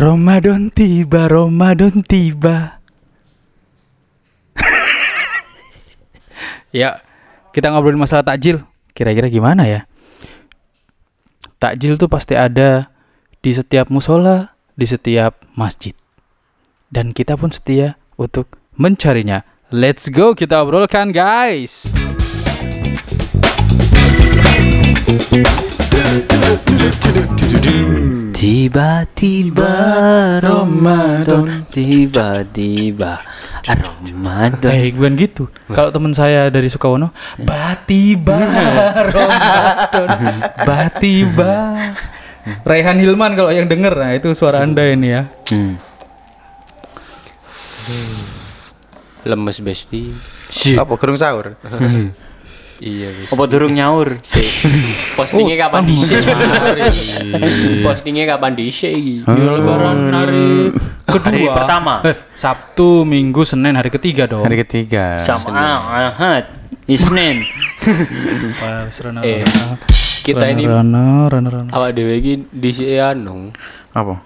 Ramadan tiba, Ramadan tiba. ya, kita ngobrolin masalah takjil. Kira-kira gimana ya? Takjil tuh pasti ada di setiap musola, di setiap masjid. Dan kita pun setia untuk mencarinya. Let's go kita obrolkan guys. Tiba-tiba Ramadan Tiba-tiba Ramadan Eh, gue gitu. Kalau teman saya dari Sukawono, batiba Ramadan, batiba. Rehan Hilman kalau yang denger, nah itu suara anda ini ya. hmm. lemes besti Apa gerung sahur? Iya besti Apa durung nyaur? Postingnya kapan dhisik postingnya kapan dhisik iki? Ya, lebaran hari kedua. Hari pertama. Eh, Sabtu, Minggu, Senin hari ketiga dong. Hari ketiga. Sama Ahad. Isnin Wah, Eh, kita ini Rono, rono, rono. awak dhewe iki dhisik anu. Apa?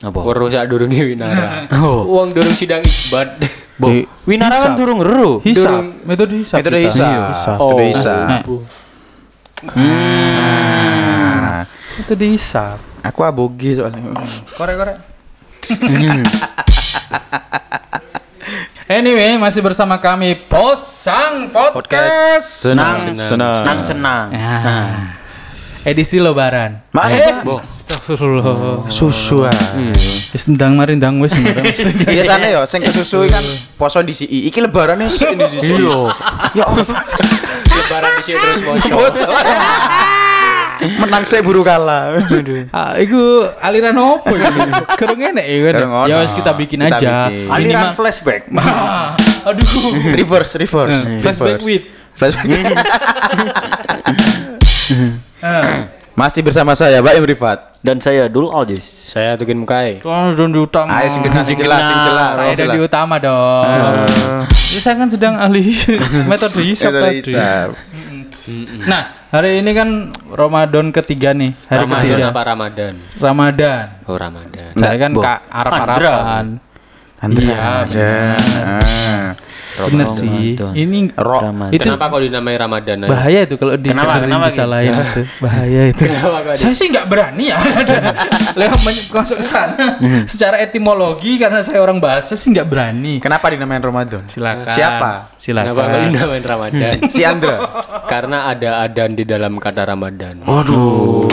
Apa? weruh sak durunge winara. Wong durung sidang isbat Bo, Di- Winara kan hisap. durung reru Hisap, metode hisap. Itu udah kita. hisap. Hisap. Itu udah hisap. Nah, Nah, itu dihisap. aku abogi soalnya. Korek-korek. Anyway, masih bersama kami Posang Podcast. Senang, Senang. senang. Senang-senang Nah, edisi lebaran. Maaf, Bo, Astagfirullah. susu ah. Wis ndang mari ndang wis ndang. Biasanya ya sing kesusu kan poso di CI. Iki lebarane sik di CI. Ya apa? lebaran dhisik terus moco Poso. Menang saya buru kalah. Ah, iku aliran opo ya? Kereng enek ya kan. Ya wis kita bikin aja. aliran flashback Ah, Aduh. Reverse, reverse. Flashback reverse. with. Flashback. Ah. Masih bersama saya, Mbak Imrifat. Dan saya Dul Aljis saya tukin mukai Kalau don di utama. Ayo sing jelas, sing jelas. Saya ada di utama dong. Ya, saya kan sedang ahli metode hisap Metode tadi. Nah, hari ini kan Ramadan ketiga nih. Hari Ramadan ketiga. apa Ramadan Ramadan. oh Ramadan Saya kan Bo. kak Arab-Araban. Andra, Iya, Bener sih. Ramadan. Ini Ro- Ramadan. itu kenapa kok dinamai Ramadan aja? bahaya itu kalau di Kenapa? Kenapa, disalahin itu. Bahaya itu. Kenapa kok saya sih nggak berani ya lewat masuk ke sana. Secara etimologi karena saya orang bahasa sih nggak berani. Kenapa dinamain Ramadan? Silakan. Siapa? Silakan. kenapa kok dinamain Ramadan Si Andra. karena ada adan di dalam kata Ramadan Waduh.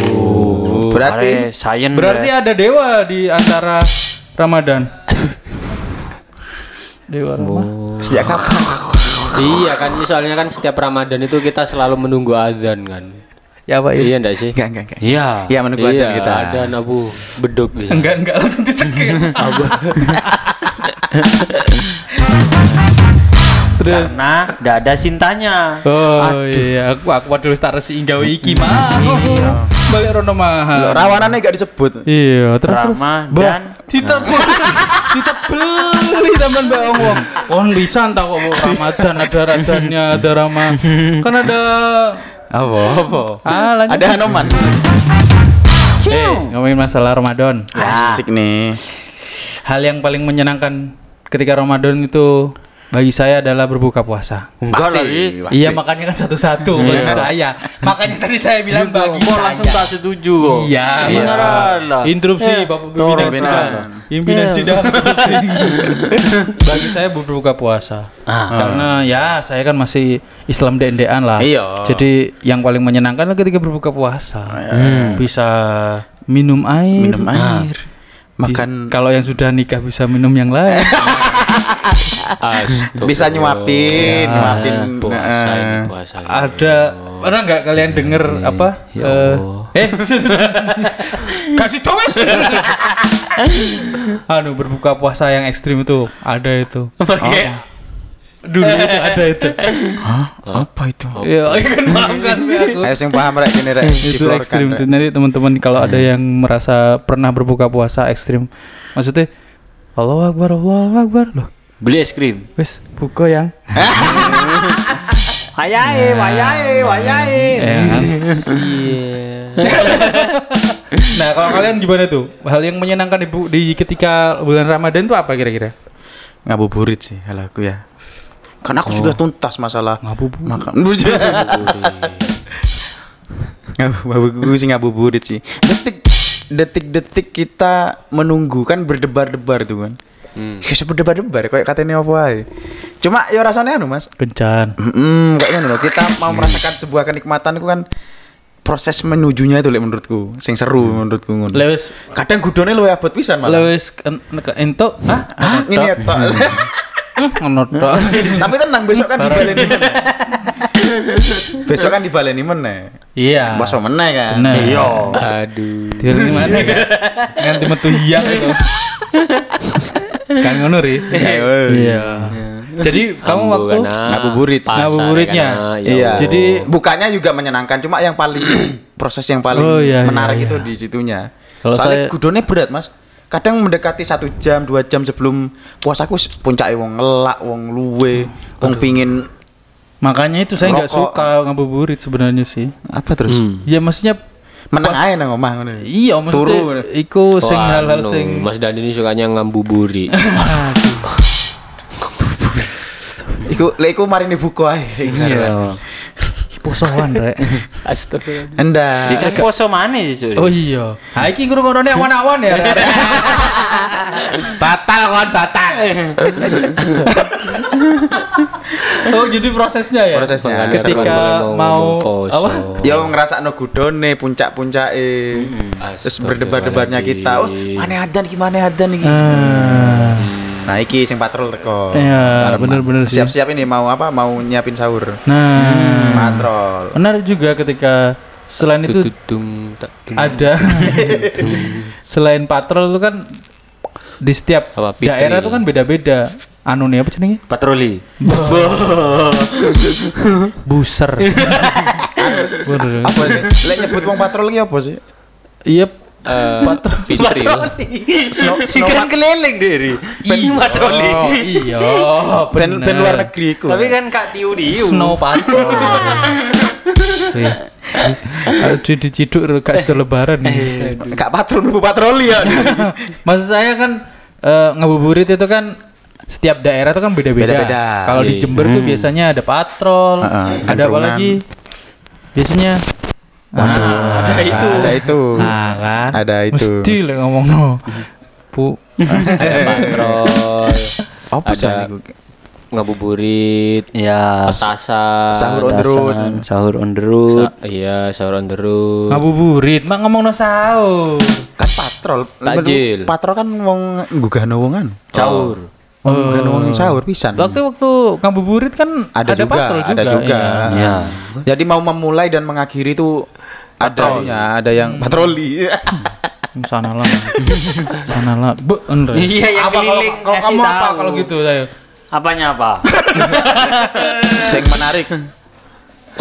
Berarti sayen Berarti ada dewa di antara Ramadan. dewa Ramadan. Sejak kapan? iya kan soalnya kan setiap Ramadan itu kita selalu menunggu adzan kan Ya Pak. iya enggak sih Enggak, enggak, enggak. Iya Iya, menunggu iya, adzan kita. adzan abu beduk bisa Enggak enggak langsung disekir. Terus Karena ndak ada sintanya Oh iya, aku aku waduh tak resi gawe iki mah. Rono mah. Loh, Rawanannya enggak disebut. Iya, terus terus. Ramadan Ditebel, ditebeli teman bang wong. Kon bisa entah kok Ramadan ada radannya, ada Rama. Kan ada Apa? Apa? ah lanjut. Ada Hanoman. Eh, ngomongin masalah Ramadan. Asik nih. Hal yang paling menyenangkan ketika Ramadan itu bagi saya adalah berbuka puasa. Enggak Pasti, lagi pasti. Iya makanya kan satu-satu bagi saya. Makanya tadi saya bilang bagi saya. langsung tak setuju kok Iya, Beneran lah Interupsi Eh, Bapak. Pimpinan. Sidang. Pimpinan Iya. Sidang. Bagi saya berbuka puasa. Ah. Karena ya saya kan masih Islam dendean lah. Iya. Jadi yang paling menyenangkan ketika berbuka puasa. Bisa minum air. Minum air. Makan Kalau yang sudah nikah bisa minum yang lain. Bisa nyuapin, nyuapin. puasa Nah. ini puasa ini. Ada pernah nggak kalian denger apa? eh, eh, kasih tahu anu berbuka puasa yang ekstrim itu ada itu. Dulu itu ada itu. Hah? Apa itu? Ya, kan paham kan. Ayo sing paham rek gini rek. itu ekstrim itu nanti teman-teman kalau ada yang merasa pernah berbuka puasa ekstrim maksudnya Allahu Akbar Allahu Akbar loh Beli es krim wes buka yang Wayahe, wayahe, wayahe ya kan? nah, kalau kalian gimana tuh? Hal yang menyenangkan ibu di ketika bulan Ramadan tuh apa kira-kira? Ngabuburit sih kalau aku ya. Karena aku sudah tuntas masalah Ngabuburit. makan. Ngabuburit sih ngabuburit sih. Detik detik-detik kita menunggu kan berdebar-debar tuh kan. Hmm. Kayak berdebar-debar kayak katanya apa ae. Cuma ya rasanya anu Mas. Kencan. Mm, kayak ngono loh. Kita mau merasakan sebuah kenikmatan itu kan proses menujunya itu lek menurutku sing seru menurutku ngono. Lewis Kadang gudone luwe abot pisan malah. Lewis entuk ah Ah, ini ya tok. Hmm, ngono tok. Tapi tenang besok kan dibaleni meneh. besok kan dibaleni meneh. Iya. Baso meneh kan. Iya. Aduh. Dari mana kan? Nganti metu hiang itu. kan ngono ri. Ayo. Iya. Jadi kamu waktu Ngabuburit. Ngabuburitnya. ya Iya. Allah. Jadi bukanya juga menyenangkan, cuma yang paling proses yang paling Oh, iya, menarik iya, itu iya. di situnya. Kalau Soalnya saya- gudone berat mas. Kadang mendekati satu jam, dua jam sebelum puasaku puncaknya wong ngelak, wong luwe, wong pingin makanya itu saya nggak suka ngabuburit sebenarnya sih. apa terus? Hmm. Ya maksudnya Menang aja nang omah ngono. iya maksudnya Turu. iku sing hal-hal sing Mas Dani ini sukanya ngambuburi. Iku lek iku marini buku ae. Iya. Posoan rek. Astagfirullah. Endah. Ikan poso mana sih Suri? Oh iya. Ha iki ngrungokne awan-awan ya. Batal kon batal. oh jadi prosesnya ya. Prosesnya. Ketika Ngomong-ngomong mau apa? Ya ngerasa no gudone puncak-puncake. Terus berdebar-debarnya kita, oh, mana adan gimana adan iki. Nah, iki sing patrol teko. Iya, Arep bener-bener sih. Siap-siap ini mau apa? Mau nyiapin sahur. Nah, Patrol. benar juga ketika selain itu ada selain patrol itu kan di setiap Apa, daerah itu kan beda-beda anu nih apa jenenge Patroli. buser. Apa sih? Lek nyebut wong patrol iki apa sih? iya Eh, patrol Pitril. Snow, Ikan keliling diri. iya patroli. iya Ben ben luar negeri iku. Tapi kan kak diu diu. snow patrol sih Aduh diciduk gak sudah lebaran nih Gak patrol nunggu patroli ya. Maksud saya kan eh, ngabuburit itu kan setiap daerah itu kan beda-beda. Kalau di Iya. Jember tuh biasanya ada patrol, Heeh, ada apa lagi? Biasanya Ah, ada itu. Ada itu. Nah, kan. Ada itu. Mesti lah ngomong no. Bu. Patrol. Apa sih Ada niku? ngabuburit, Ya. petasan, Sahur on the road. Sahur on the road. Sa- iya, sahur on the road. Ngabuburit, mak ngomong no sahur. Kan patrol. Takjil. Patrol kan wong nggugahno wongan. Sahur. Wong nggugahno wong sahur pisan. Waktu waktu ngabuburit kan ada, juga, patrol juga. ada juga. iya. Ya. Jadi mau memulai dan mengakhiri itu ada ya, ada yang patroli. Sana lah. Sana lah. Bu, Andre. Iya, yang Apa kalau- keliling Kalau kamu apa kalau gitu saya? Apanya apa? Sing menarik.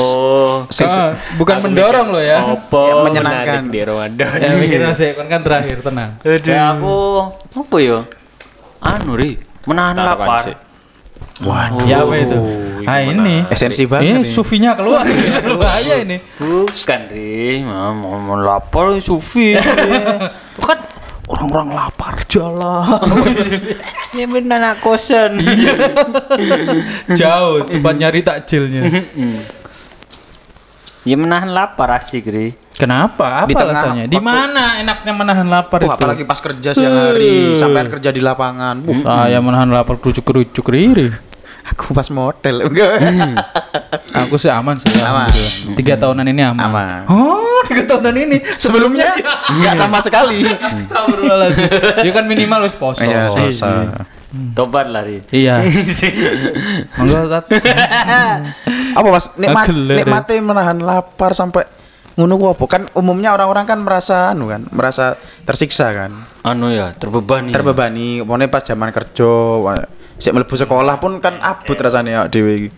Oh. Sing Ah, bukan mendorong loh ya. Apa? yang menyenangkan. Di Ramadan. Ya mikirnya sih kan kan terakhir tenang. Kayak aku apa ya? Anu ri, menahan Tak lapar. sih. Waduh. ya apa itu? Ah ini. Esensi banget Ini nih. sufinya keluar. Bahaya ini. Bukan ri, mau mau lapar sufi. Kan orang-orang lapar jalan. Ini bener anak kosan. Jauh tempat nyari takjilnya. Ya menahan lapar asik ri. Kenapa? Apa Di tengah alasannya? Di mana enaknya menahan lapar Wah, itu? apalagi pas kerja siang hari, sampai kerja di lapangan. Wuh, Saya menahan lapar kerucuk-kerucuk riri. aku pas model. Aku sih aman sih. Aman. Tiga tahunan ini aman. Aman. Oh, tiga tahunan ini. Sebelumnya enggak sama sekali. Astagfirullahaladzim. Ya kan minimal wis poso. Iya, selesai. Tobat lah ri. Iya. Monggo Tat. Apa Mas? Nikmat nikmate menahan lapar sampai ngono ku apa? Kan umumnya orang-orang kan merasa anu kan, merasa tersiksa kan. Anu ya, terbebani. Terbebani, pokoknya pas zaman kerja, sik mlebu sekolah pun kan abot rasanya awake dhewe iki.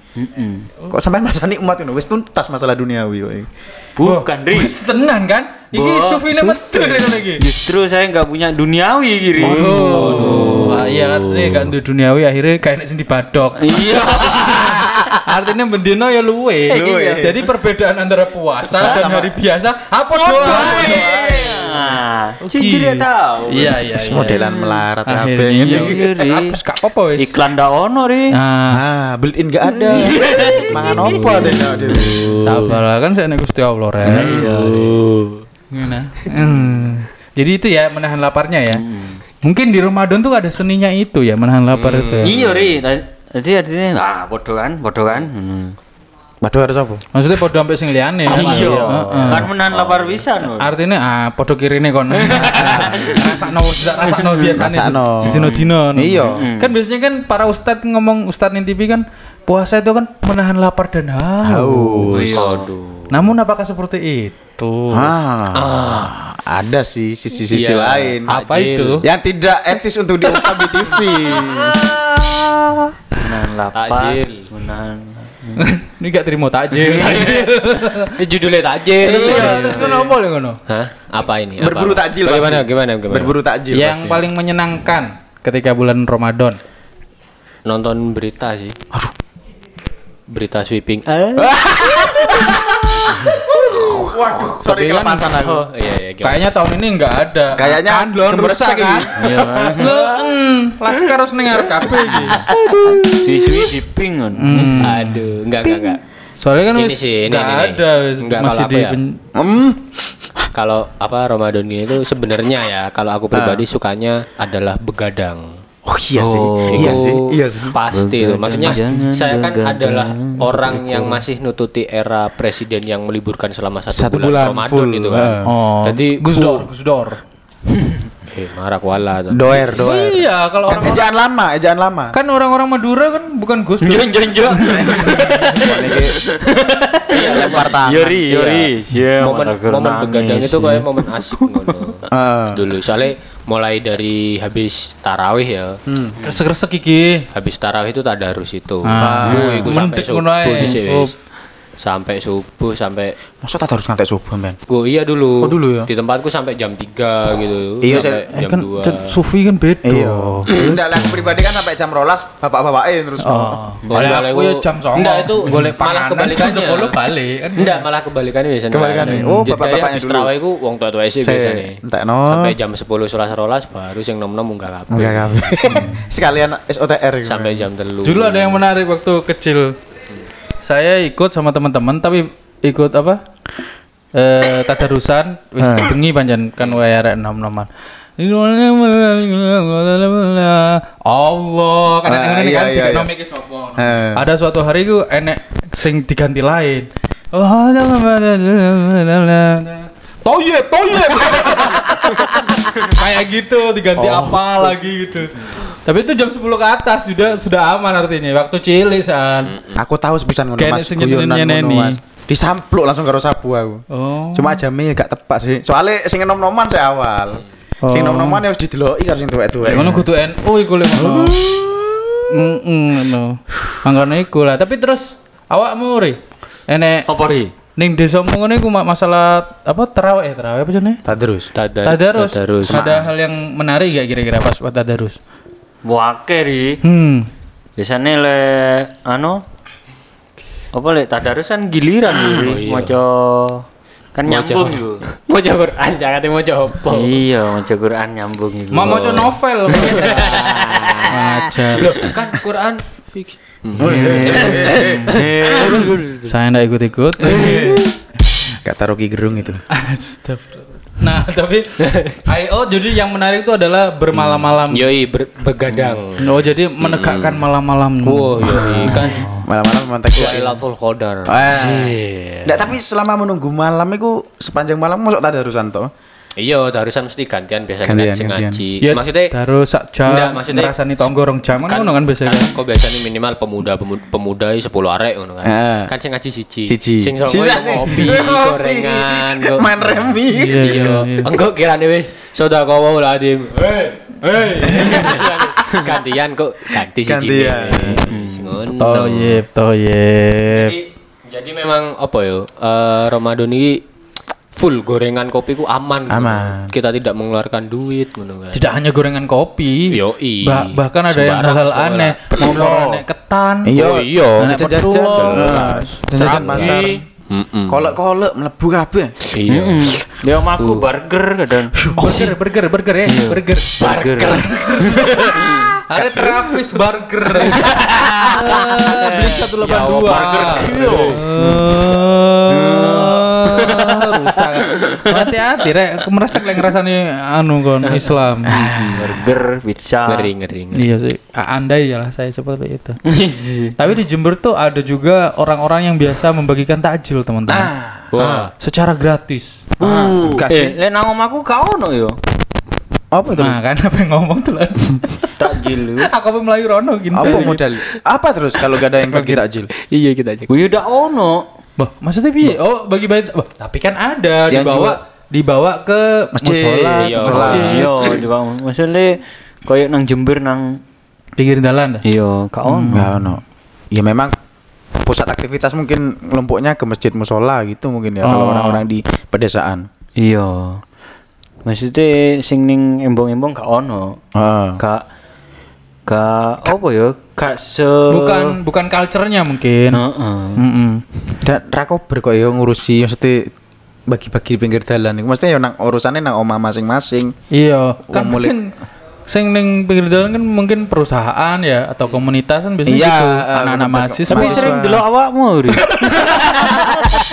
Kok sampai merasa nikmat ngono? Wis tuntas masalah duniawi kok. iki. Bukan ri. Wis tenan kan? Iki sufine metu rek lagi. Justru saya nggak punya duniawi gini. Oh, ah, iya kan ini gak untuk duniawi akhirnya kayak nek sing dibadok. Iya. Artinya bendino ya luwe. Luwe. Jadi perbedaan antara puasa dan Sama- hari biasa apa doa? Nah, ya tahu. Iya iya. iya. Modelan melarat kabeh iya. ngene. Iya. Hapus gak apa-apa wis. Iklan ndak ono ri. Nah, Ah, built in gak ada. Mangan deh deh. sabar kan saya nek Gusti Allah rek. Iya. Hmm. Jadi itu ya menahan laparnya ya. Mungkin di Ramadan tuh ada seninya itu ya menahan lapar itu. ya. Iya ri. Tadi artinya ah bodoh kan, bodoh kan. Hmm. Waduh harus apa? Maksudnya podo sampai sing liyane. Iya. Heeh. Kan menahan lapar bisa no. Artinya ah podo kirine kon. Rasakno rasakno biasane. Rasakno. Dino-dino. Iya. Kan biasanya kan para ustadz ngomong ustadz ning TV kan puasa itu kan menahan lapar dan haus. Waduh. Namun apakah seperti itu? Ah, ada sih sisi-sisi Iya. lain. Apa itu? Yang tidak etis untuk diungkap di TV. Menahan lapar. Takjil. Menahan. Ini gak terima takjil. Ini judulnya takjil. Iya, terus kenapa lho ngono? Hah? Apa ini? Apa? Berburu takjil Bagaimana? pasti. Gimana? Gimana? Berburu takjil Yang pasti. paling menyenangkan ketika bulan Ramadan. Nonton berita sih. Berita sweeping. Sorry Tapi kan- kelepasan aku. Oh, iya iya. gimana? Kayaknya tahun ini nggak ada. Kayaknya kan belum rusak kan? Iya kan. Hmm, laskar harus dengar kabeh iki. Suwi-suwi di ping kan. Aduh, enggak enggak enggak. Soalnya kan Ini sih, ini, nggak ini, ada wis Nggak, masih kalau di apa ya? pen- Hmm. Kalau apa Ramadan ini itu sebenarnya ya kalau aku pribadi sukanya adalah begadang. Oh iya sih. Oh. Iya sih. Iya sih. Pasti itu. Maksudnya Jangan saya kan adalah orang yang masih nututi era presiden yang meliburkan selama satu, Satu bulan, bulan Ramadan full, itu kan. eh. Oh, Jadi Gus Dor, Gus Dor. Eh, marah kuala. tuh. Doer, doer. Iya, kalau Kan orang ejaan lama, ejaan lama. kan orang-orang Madura kan bukan Gus. Jon jon jon. Iya, lempar tangan. Yori yori. Iya. momen momen begadang itu kayak momen asik ngono. Ah. Dulu soalnya mulai dari habis tarawih ya. Kresek-kresek iki. Habis tarawih itu tadarus itu. Ah. Iku sampai subuh sih. Sampai subuh sampai Masa tak harus ngantek subuh, men? Gua iya dulu. Oh, dulu ya? Di tempatku sampai jam 3 gitu. Iya, sampai Eh, jam kan 2. cet- Sufi kan beda. Iya. Enggak lah, pribadi kan sampai jam rolas bapak-bapaknya terus. Oh. Boleh, Oleh aku boleh, ya jam 09.00. Enggak, itu golek malah panganan jam kebalikannya. 10 balik kan. Enggak, malah kebalikannya biasanya. Kebalikannya. Oh, bapak-bapaknya habis dulu. tarawih ku wong tua-tua sih Saya biasanya. entekno. Sampai jam 10 sulas rolas baru sing nom-nom munggah kabeh. Enggak kabeh. Sekalian SOTR gitu. Sampai jam telu. Dulu ada yang menarik waktu kecil. Saya ikut sama teman-teman tapi ikut apa? Eh tadarusan wis bengi panjen kan wae arek nom-noman. Allah kan Ah, ini iya, kan iya, iya. nom iki sapa. Eh. Ada suatu hari ku enek sing diganti lain. Toyib, toyib. Kayak gitu diganti apa lagi gitu. Tapi itu jam 10 ke atas sudah sudah aman artinya. Waktu cilik san. Aku tahu sepisan ngono Mas. sing Mas. Disampluk langsung karo sapu aku. Oh. Cuma jamnya gak tepat sih. Soalnya sing nom-noman saya awal. Sing Oh. nom-noman ya harus dideloki karo sing tuwek-tuwek. ngono kudu NU iku lho ngono. Heeh ngono. Mangkane iku lah. Tapi terus awakmu ri enek Apa ri? ning desamu ngono iku ma- masalah apa terawih eh terawih apa jenenge? Tak terus. Tadar, Tadarus. tadarus. Ada hal yang menarik gak kira-kira pas buat tadarus? Wake ri. Hmm. Biasanya le anu apa le tadarusan giliran ri. Maca kan nyambung iku. Mau Quran jangan mau coba. Iya, maca Quran nyambung iku. Mau maca novel. Ajar. Loh, kan Quran fix. Saya ndak ikut-ikut. Gak taruh ki gerung itu. Astagfirullah. Nah, tapi IO jadi yang menarik itu adalah bermalam-malam. Yoi ber- begadang. Oh, jadi menegakkan malam-malam. Oh, yoi kan Malam-malam mantek Lailatul Qadar. Eh. Nggak, tapi selama menunggu malam itu sepanjang malam masuk tadarusan toh. Iya, darusan mesti gantian biasanya Gantian, sing gantian. ngaji. Ya, Maksudnya terus sak jam Enggak, maksudnya- ngerasani tonggo rong jam kan ngono kan biasanya. kan kok biasanya minimal pemuda pemuda, pemuda 10 arek ngono kan. Heeh. Kan sing ngaji siji. Siji. Sing songo ngopi, gorengan, yo. Main remi. Iya, iya, Iya. iya. Engko kirane wis sedekah wae lah adim. Hei, hei. Gantian kok ganti siji. Gantian. Wis ngono. Toyib, toyib. Jadi jadi memang apa yo? eh, Ramadan ini full gorengan kopi ku aman. Aman. Kita tidak mengeluarkan duit ngono kan. Tidak hanya gorengan kopi. Yoi. Bah- bahkan ada yang hal-hal aneh. Mau nek ketan. Iya, Oh, iya. Petualang. Jelas. Jajan pasar. Kolek-kolek mlebu kabeh. Iya. Dia maku burger kadang. Burger, burger, burger ya, burger. Burger. Ada Travis Burger. Beli 182. Ya, burger. Eh, Rusak. Hati-hati rek, aku merasa kayak ngerasani anu kon Islam. Burger, pizza. Ngeri ngeri. ngeri. Iya sih, A- andai ya lah saya seperti itu. Tapi di Jember tuh ada juga orang-orang yang biasa membagikan takjil teman-teman. Wah. Secara gratis. Enggak Eh, sih. lek nang omahku gak ono yo. Apa itu? Nah kan apa yang ngomong tuh lah. Takjil. Aku apa Melayu Rono gini. Apa modal? Apa terus kalau gak ada yang bagi takjil? Iya kita aja. Wih udah ono. Bah, maksudnya piye? Oh, bagi-bagi. Bah, tapi kan ada Yang dibawa dibawa ke Masjid. musola, Iya. musola. Iya, juga maksudnya koyo nang Jember nang pinggir jalan dah. iya, gak ono. Enggak ono. Ya memang pusat aktivitas mungkin kelompoknya ke masjid musola gitu mungkin ya kalau Oh. orang-orang di pedesaan. Iya. Maksudnya sing ning embong-embong gak ono. Heeh. Gak gak apa ya? Gak se Bukan bukan culture-nya mungkin. Heeh. Mm-mm. Dan rakober kok ya ngurusi maksudnya bagi-bagi pinggir dalan iku mesti ya nang urusannya nang omah masing-masing. Iya, kan mungkin sing ning pinggir jalan kan mungkin perusahaan ya atau komunitas kan biasanya Iya, gitu. eh, Anak-anak mahasiswa. Tapi sering delok awakmu.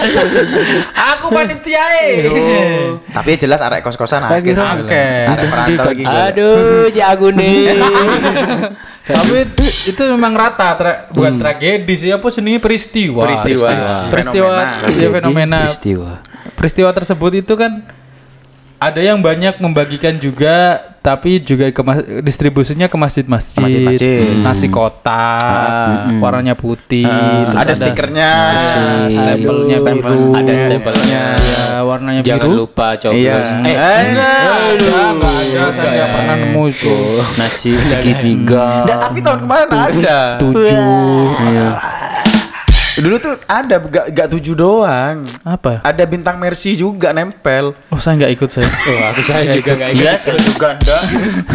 aku panitia Tapi jelas arek kos-kosan akeh. Arek perantau iki. Aduh, Cik Agung nih. Tapi itu, itu memang rata, tra- bukan tragedi sih, apa seni peristiwa. Peristiwa. Peristiwa, Fenomena. ya, fenomena. Peristiwa. Peristiwa tersebut itu kan ada yang banyak membagikan juga, tapi juga ke distribusinya ke masjid-masjid. masjid-masjid. Nasi kotak, warnanya putih. Ah, terus ada stikernya, stempelnya Stempel. biru. Ada stempelnya. Ya, warnanya Jangan biru. lupa coblos. Iya. Eh, Eh, Enggak, enggak, enggak ada, saya pernah nemu itu. Nasi segitiga. Enggak, tapi tahun kemarin ada. Tujuh. Iya. Dulu tuh ada gak, gak tujuh doang. Apa? Ada bintang Mercy juga nempel. Oh, saya enggak ikut saya. oh, aku saya juga enggak Iya, juga ndak.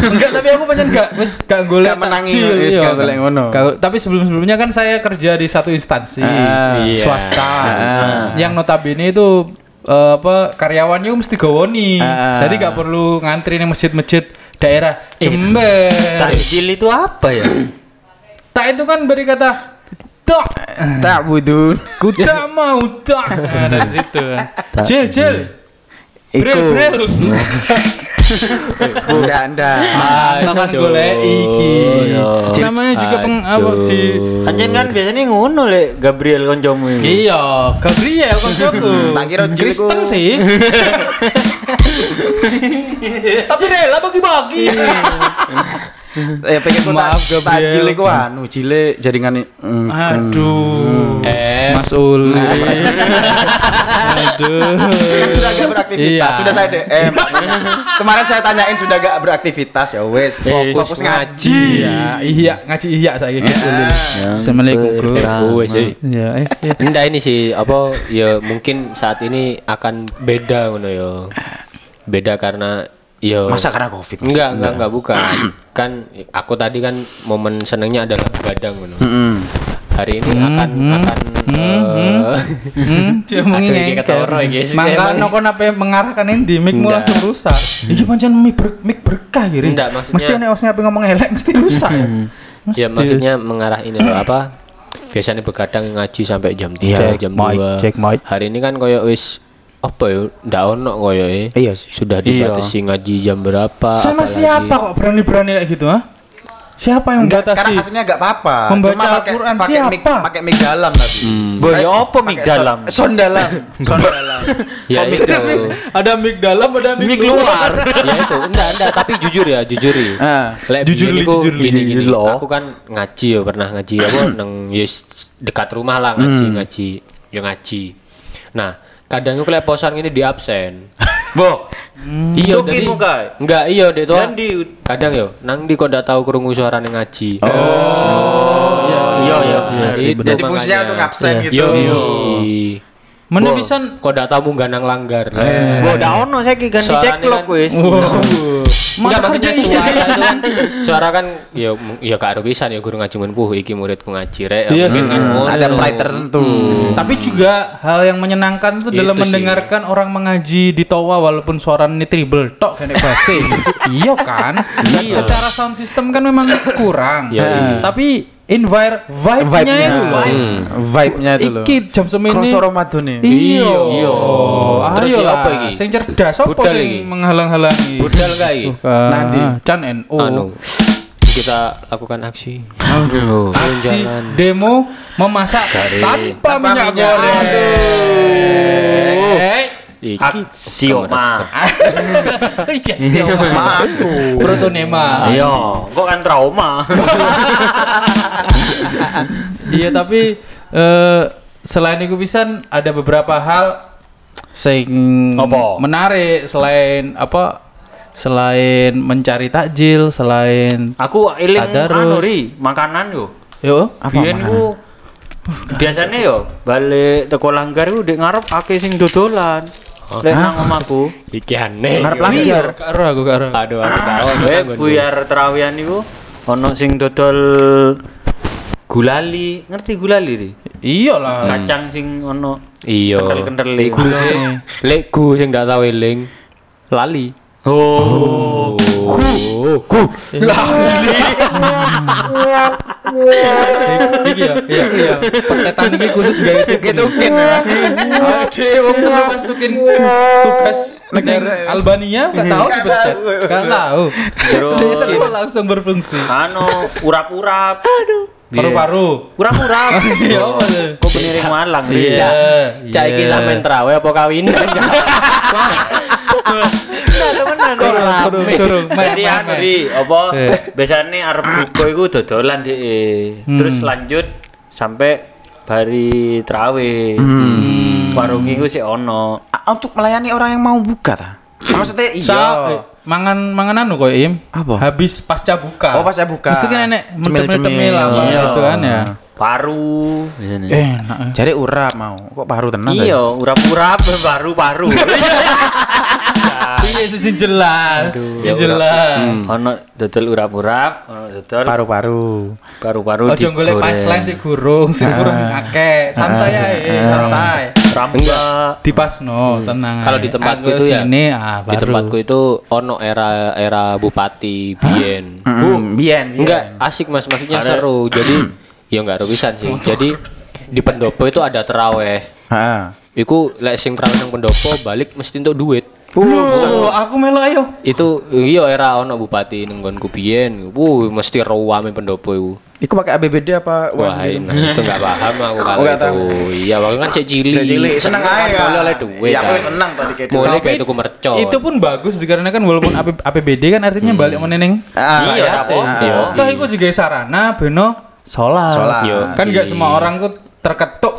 Enggak, tapi aku pengen enggak wis gak golek Gak menangi, takjil, wis iya. gak golek ngono. Tapi sebelum-sebelumnya kan saya kerja di satu instansi Ah, iya. swasta Ah. yang notabene itu eh, apa karyawannya mesti gawoni. Ah. Jadi gak perlu ngantri nih masjid-masjid daerah Jember. Takjil itu apa ya? Tak itu kan beri kata tak. Tak budun. Ku tak mau tak. Nah, dari situ. Jil, jil. Bril, Iku. bril. Enggak anda. Makan golek iki. Iya. Namanya juga peng apa di Anjen kan biasanya ngono lek Gabriel koncomu. Iya, Gabriel koncoku. Tak kira Kristen sih. Tapi rela bagi-bagi. Ya pengen ku Maaf, tak takjil iku anu jile jaringan mm, Aduh. Eh, Mas Ul. Aduh. kan sudah gak beraktivitas Iya. sudah saya DM kemarin saya tanyain sudah gak beraktivitas ya wes fokus ngaji Iya, iya ngaji iya saya gitu. Ya. Assalamualaikum, Bro. eh, wes, eh. Iya, eh, iya. Enggak ini sih apa ya mungkin saat ini akan beda ngono yo. Beda karena yo masa karena covid? Enggak, enggak, enggak bukan. kan aku tadi kan momen senengnya adalah gadang ngono. Mm-mm. Hari ini akan akan eh, Hmm, dia Aduh, iki mengingin ketoro guys. Mangga no kon ape mengarahkan ini Enggak. langsung rusak. Iki pancen mic, ber, mic berkah gini. Enggak, maksudnya- Mesti nek ape ngomong elek mesti rusak. ya. Mesti. ya maksudnya mengarah ini loh apa? Biasanya begadang ngaji sampai jam 3, Iya, jam mic, 2. check mic. Hari ini kan koyo wis apa ya? Ndak ono koyo e. iya sih Sudah dibatasi ngaji jam berapa? Sama apalagi- siapa kok berani-berani kayak gitu, ha? Siapa yang Enggak, sekarang membatasi? aslinya enggak apa-apa. Membaca Cuma pakai- Al-Quran, pakai mic, siapa? pakai mic dalam tapi. Boy, ya apa mic dalam? Son, dalam. Son dalam. Ya itu. Ada mic dalam, ada mic, Mic luar. luar. ya itu. Enggak, enggak, tapi jujur ya, jujur ya. Ah. Lek Jujur, biyen Li, iku jujur, gini gini. Loh. Aku kan ngaji ya pernah ngaji apa nang yes dekat rumah lah ngaji ngaji ya ngaji. Nah kadang aku lek posan ini di absen. Bo. Iya Tukin jadi- muka. Enggak iya dek tuh. Di Kadang yo nang di kok ndak tahu krungu suarane ngaji. Iya, iya. Nah, sih, itu Jadi fungsinya untuk ngabsen Iya. gitu. Yo, Bo. pisan Kok ndak tahu munggah nang langgar. Bo dak ono saiki ganti ceklok kan- wis. Enggak Masa maksudnya suara kan suara kan ya ya gak ada pisan ya guru ngaji menpuh iki muridku ngaji rek. Ya, Iya mungkin sih. kan ngono. Ada pride tertentu. Tapi juga hal yang menyenangkan itu Itu dalam sih. mendengarkan orang mengaji di toa walaupun suaranya triple tok kayak base. iya kan? Secara sound system kan memang kurang. Iya, iya. Tapi envir vibe-nya Vibe-nya, itu Hmm. vibe-nya itu loh. Iki jam semene. Kroso Ramadan nih. Iya. Iya. Terus Ayo ya lah. apa iki? Sing cerdas apa Budal sing menghalang-halangi? Budal enggak iki? Bukan. Nanti. Can NU. Anu. Kita lakukan aksi. Aduh. aksi demo memasak tanpa, minyak minyak. goreng. Iki Aksi oma. Iya, siapa? Protonema. Iya, kok kan trauma. Iya, tapi eh, selain itu pisan ada beberapa hal sing Apa? menarik selain apa? Selain mencari takjil, selain Aku eling Tadarus. anu ri, makanan yo. yo Biyen ku biasanya yo balik teko langgar ku dek ngarep akeh sing dodolan. Lek nang omaku. iki aneh. Ngarep langgar. karo aku karo. Aduh, aku tahu. Eh, buyar terawihan niku ono sing dodol gulali, ngerti gulali ri? Iya lah. Kacang sing ono Iya. Lek gu sing lek gu sing ndak tahu eling lali. Oh. Iki ya, iya iya. Persetan iki khusus gawe tukin. Ade wong pas tukin tugas negara Albania enggak tahu dipecat. Enggak tahu. Terus langsung berfungsi. anu urap-urap. Aduh. Paru-paru. Urap-urap. Iya, apa? Kok beniring malang? Iya. Cak iki iya. sampean trawe apa kawinan? Suruh, suruh. Jadi Main, anu main, ri, apa Eh. biasanya arep buka iku dodolan dhek. Terus lanjut sampai bari trawe. Warung iku sih ono. Ah, Untuk melayani orang yang mau buka ta. Maksudnya Sa- iya. eh, mangan mangan anu kok Im Apa? habis pasca buka Oh, pasca buka. mesti kan enek Cemil-cemil. apa Iya. gitu kan ya Paru biasanya. enak Jadi urap mau. Kok paru tenan ta? Iya, urap-urap paru-paru. iya sih jelas Ya, jelas Ono dodol urap-urap, ono dodol Paru-paru. paru-paru Ojo golek punchline sih gurung, sih gurung akeh. Santai ae, santai. Rambak. Dipasno, tenang. Kalau di tempatku itu ya, ah, di tempatku itu ono era era bupati Bien. Hmm, bien, bien. Enggak asik mas, maksudnya seru. Jadi ya enggak rugisan sih. Jadi di pendopo itu ada teraweh. Heeh. Iku lek sing teraweh nang pendopo balik mesti untuk duit. Oh, aku melu ayo. Itu iya era ono bupati ning nggonku biyen. Wuh, mesti rame pendopo iku. Iku pakai ABBD apa uang Wah, sendiri? nah, itu enggak paham aku kalau itu. Iya, waktu kan cek cilik. Cek cilik, seneng aja kan? Oleh oleh duit. Iya, aku kan. seneng tadi kayak. Mulai kayak tuku mercon. Itu pun bagus dikarenakan walaupun AP- APBD kan artinya balik meneneng. Ah, Iya, ya. apa? Iya. Toh itu juga sarana beno sholat. Sholat. Yo. Kan nggak semua orang tuh terketuk.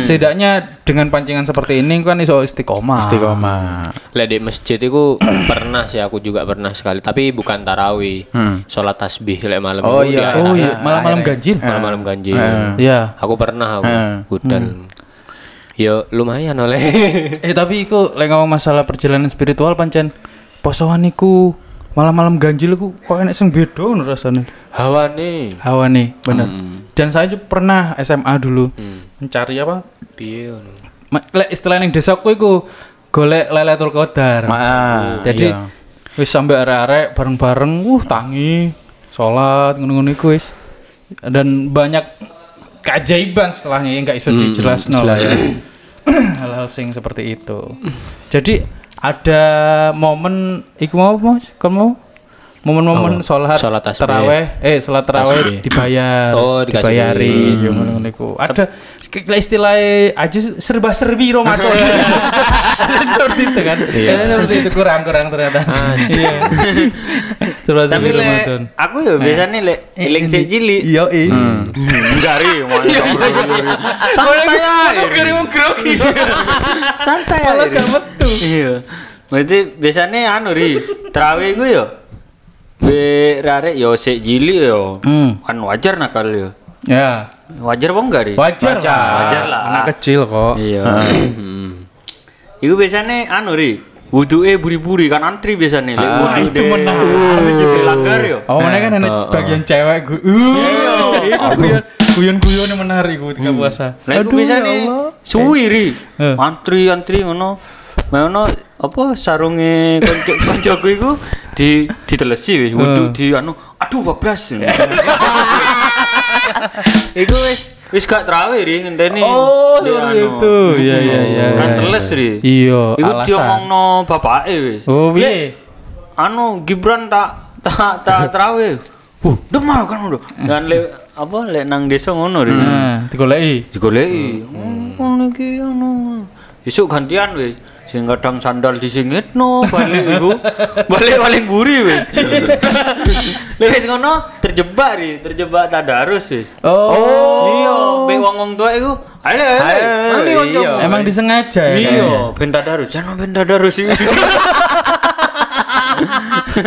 Setidaknya dengan pancingan seperti ini kan iso istiqomah. Istiqomah. Lah di masjid itu pernah sih aku juga pernah sekali, tapi bukan tarawih. Hmm. Sholat tasbih lek malam Oh itu iya. akhir- Oh iya, malam-malam ganjil. malam-malam ganjil. Iya. Aku pernah aku Hmm. budal. Yo lumayan oleh. Eh tapi iku lek ngomong masalah perjalanan spiritual pancen posoan iku malam-malam ganjil iku kok enek sing beda ngono rasane. Hawa nih. Hawa nih, bener. Dan saya juga pernah SMA dulu Hmm. mencari apa? Piye ngono. Lek istilah ning desaku iku golek Lailatul Qadar. Ah, Jadi iya. wis sampai arek-arek bareng-bareng, uh tangi, sholat ngono-ngono iku wis. Dan banyak keajaiban setelahnya yang nggak iso dijelasno lah ya. Hal-hal sing seperti itu. Jadi ada momen iku mau Mas? Kon mau? Momen-momen sholat, Sholat tasbih. teraweh, eh sholat teraweh dibayar, Oh, dibayari, duit. yang ngono-ngono iku. Ada kayak istilah aja serba-serbi Ramadan. seperti itu kan. Kayaknya seperti itu kurang-kurang ternyata. Iya. Serba-serbi Tapi lek Ramadan. aku ya biasanya lek eling sik cilik. Iya, iya. Enggak ri, santai ae. Santai Malah ae. gak metu. Iya. Berarti biasanya anu ri, terawih gue yo. Be rare yo sik cilik yo. Hmm. Kan wajar nakal yo. Ya, Wajar apa enggak, Ri? wajar, lah. Wajar lah. Anak kecil kok. Iya. Iku biasanya anu ri, wuduke buri-buri kan antri biasanya. Lek wudu itu menarik gitu. Langgar yo. Oh, mana kan ada bagian cewek gue. Uh, itu guyon guyon-guyon yang menarik gue ketika puasa. Lek iku Aduh, biasanya ya Allah. suwi ri. Eh. Antri antri ngono. Ngono apa sarunge konco koncoku iku di ditelesi wis wudu di anu aduh bablas. Iku wis wis gak trawe ri ngenteni. Oh, di seperti anu. itu. Iya, iya, iya. Kan iya. teles ri. Iya, Iku diomongno bapake wis. Oh, piye? anu Gibran tak tak tak trawe. Huh, demar kan udah. Dan le apa lek nang desa ngono ri. Nah, digoleki. Digoleki. Oh, iki anu. Besok gantian wis. Sing kadang sandal disingitno balik iku. balik paling buri wis. Lek wis ngono terjebak ri, terjebak tadarus wis. Oh. Iya, mbek wong-wong tua iku. Ayo, ayo, iya. Emang disengaja ya? Iya, ben tadarus. Jangan ben tadarus iki.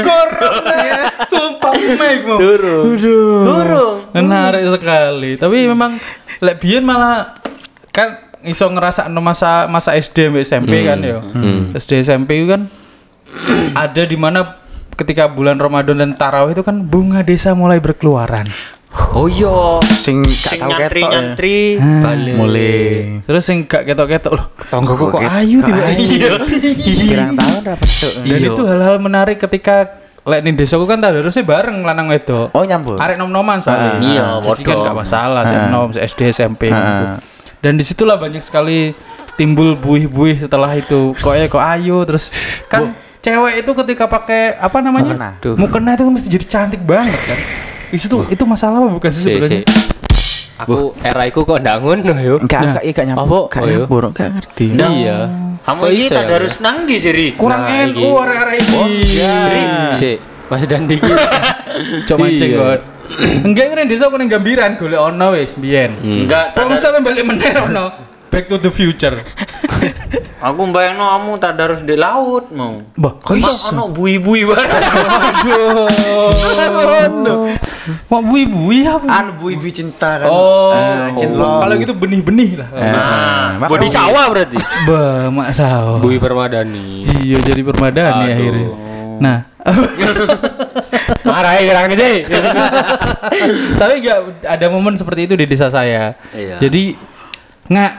Korong ya. Sumpah Mike mau. Durung. Aduh. Durung. Menarik sekali. Tapi memang lek biyen malah kan iso ngerasa masa masa SD sampai SMP kan ya. SD SMP itu kan ada di mana ketika bulan Ramadan dan tarawih itu kan bunga desa mulai berkeluaran. Oh iya. Sing gak Sing tau ketok ya. nyantri Ah. Mulai. Terus yang gak ketok-ketok loh, tonggo kok, ayu tiba ayu. Pirang tahun ra petuk. Dan Iya. itu hal-hal menarik ketika lek ning desaku kan tadarusnya bareng lanang wedok. Oh nyambung. Arek nom-noman soalnya. Ah, iya, Jadi kan gak masalah sih Ah. nom SD SMP gitu. Dan di situlah banyak sekali timbul buih-buih setelah itu. Kok ya kok ayu terus kan cewek itu ketika pakai apa namanya? Mukena. Duh. Mukena itu mesti jadi cantik banget kan. Itu tuh itu masalah apa bukan sih Si, sebenarnya? si. Aku era iku kok ndak ngono yo. Enggak, enggak, iya, gak nyambung. Apa? Gak Oh, iya. nyambung, gak ngerti. Iya. Kamu ini tak ya? harus nang di siri. Kurang Nah, NU iki. arek-arek iki. Si, Mas Dandi. Coba Iya. God. Enggak ngene desa aku ning gambiran golek ono wis biyen. Enggak, tak Kok sampe balik meneh ono? Back to the future. Aku bayangno kamu tak harus di laut mau. Bah, kok Mak iso? ono bui-bui. Aduh. Mau bui-bui apa? Anu bu ibu cinta kan. Oh, cinlok. kalau gitu benih-benih lah. Nah, Makanya- bodi sawah berarti. Bah, mak sawah. Bui Permadani. Iya, jadi permadani Aduh. akhirnya. Nah, Marah ya gerang ini. tapi enggak ada momen seperti itu di desa saya. Iya. Jadi nggak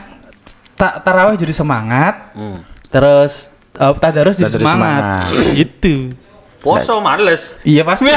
ta tarawih jadi semangat, Hmm. terus uh, tadarus jadi Tadarus semangat. semangat. Gitu. Poso males. Iya pasti.